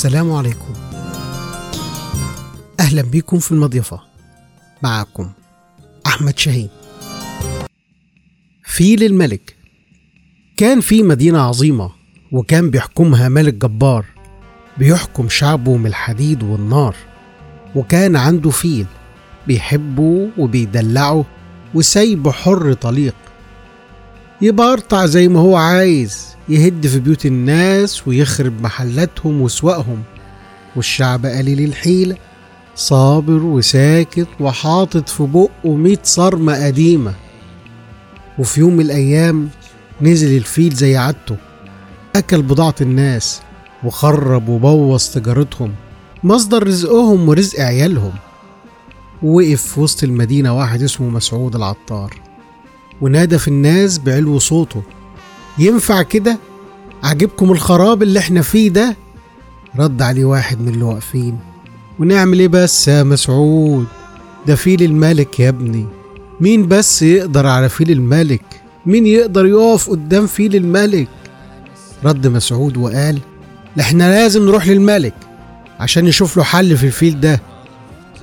السلام عليكم. أهلا بكم في المضيفة. معكم أحمد شاهين. فيل الملك. كان في مدينة عظيمة وكان بيحكمها ملك جبار. بيحكم شعبه من الحديد والنار. وكان عنده فيل بيحبه وبيدلعه وسايبه حر طليق. يبرطع زي ما هو عايز يهد في بيوت الناس ويخرب محلاتهم وسواقهم. والشعب قليل الحيلة صابر وساكت وحاطط في بقه ميت صرمة قديمة. وفي يوم من الأيام نزل الفيل زي عادته أكل بضاعة الناس وخرب وبوظ تجارتهم مصدر رزقهم ورزق عيالهم. ووقف في وسط المدينة واحد اسمه مسعود العطار. ونادى في الناس بعلو صوته. ينفع كده؟ عجبكم الخراب اللي إحنا فيه ده؟ رد عليه واحد من اللي واقفين. ونعمل إيه بس يا مسعود؟ ده فيل الملك يا ابني. مين بس يقدر على فيل الملك؟ مين يقدر يقف قدام فيل الملك؟ رد مسعود وقال إحنا لازم نروح للملك عشان نشوف له حل في الفيل ده.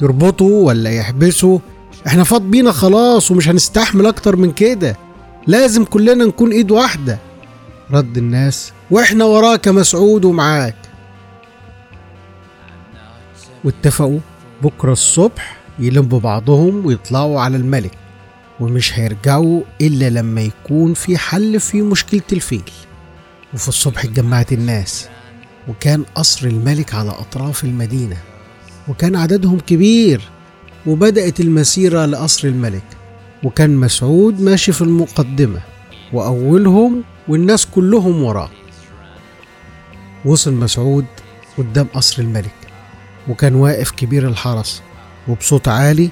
يربطه ولا يحبسه إحنا فاض بينا خلاص ومش هنستحمل أكتر من كده. لازم كلنا نكون ايد واحدة. رد الناس وإحنا وراك يا مسعود ومعاك. واتفقوا بكرة الصبح يلموا بعضهم ويطلعوا على الملك ومش هيرجعوا إلا لما يكون في حل في مشكلة الفيل. وفي الصبح اتجمعت الناس وكان قصر الملك على أطراف المدينة وكان عددهم كبير. وبدأت المسيرة لقصر الملك. وكان مسعود ماشي في المقدمة وأولهم والناس كلهم وراه وصل مسعود قدام قصر الملك وكان واقف كبير الحرس وبصوت عالي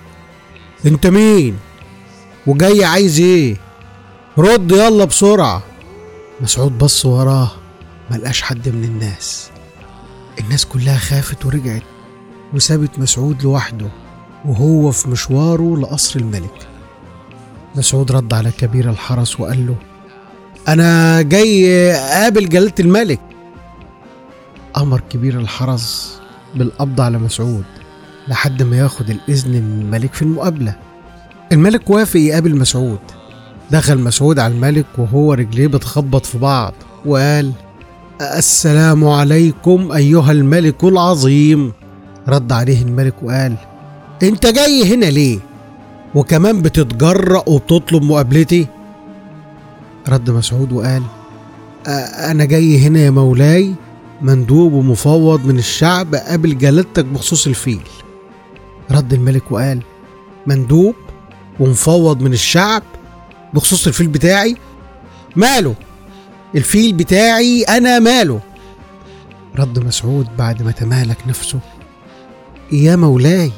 أنت مين؟ وجاي عايز إيه؟ رد يلا بسرعة. مسعود بص وراه ملقاش حد من الناس. الناس كلها خافت ورجعت وسابت مسعود لوحده. وهو في مشواره لقصر الملك. مسعود رد على كبير الحرس وقال له أنا جاي أقابل جلالة الملك. أمر كبير الحرس بالقبض على مسعود لحد ما ياخد الإذن من الملك في المقابلة. الملك وافق يقابل مسعود. دخل مسعود على الملك وهو رجليه بتخبط في بعض وقال السلام عليكم أيها الملك العظيم. رد عليه الملك وقال انت جاي هنا ليه؟ وكمان بتتجرأ وبتطلب مقابلتي؟ رد مسعود وقال أنا جاي هنا يا مولاي مندوب ومفوض من الشعب قابل جلالتك بخصوص الفيل. رد الملك وقال مندوب ومفوض من الشعب بخصوص الفيل بتاعي؟ ماله؟ الفيل بتاعي أنا ماله؟ رد مسعود بعد ما تمالك نفسه يا مولاي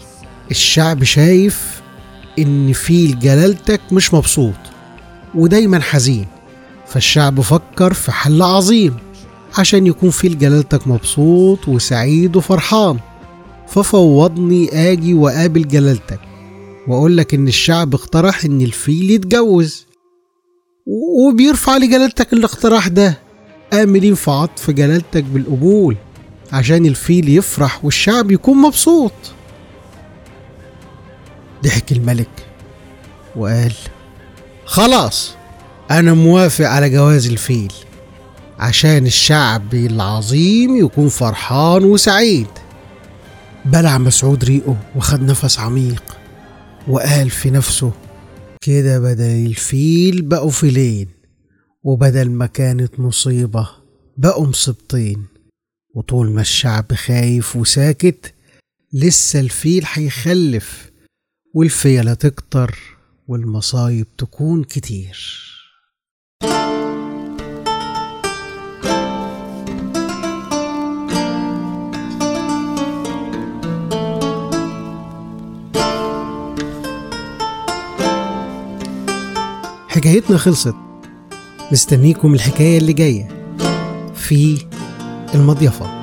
الشعب شايف إن فيل جلالتك مش مبسوط ودايما حزين فالشعب فكر في حل عظيم عشان يكون فيل جلالتك مبسوط وسعيد وفرحان. ففوضني آجي واقابل جلالتك وأقول لك إن الشعب اقترح إن الفيل يتجوز. وبيرفع لجلالتك الاقتراح ده. آملين في عطف جلالتك بالقبول عشان الفيل يفرح والشعب يكون مبسوط. ضحك الملك وقال خلاص أنا موافق على جواز الفيل عشان الشعب العظيم يكون فرحان وسعيد. بلع مسعود ريقه وخد نفس عميق وقال في نفسه كده بدل الفيل بقوا فيلين وبدل ما كانت مصيبة بقوا مصيبتين وطول ما الشعب خايف وساكت لسه الفيل هيخلف والفيلة تكتر والمصايب تكون كتير. حكايتنا خلصت. مستنيكم الحكاية اللي جاية في المضيفة.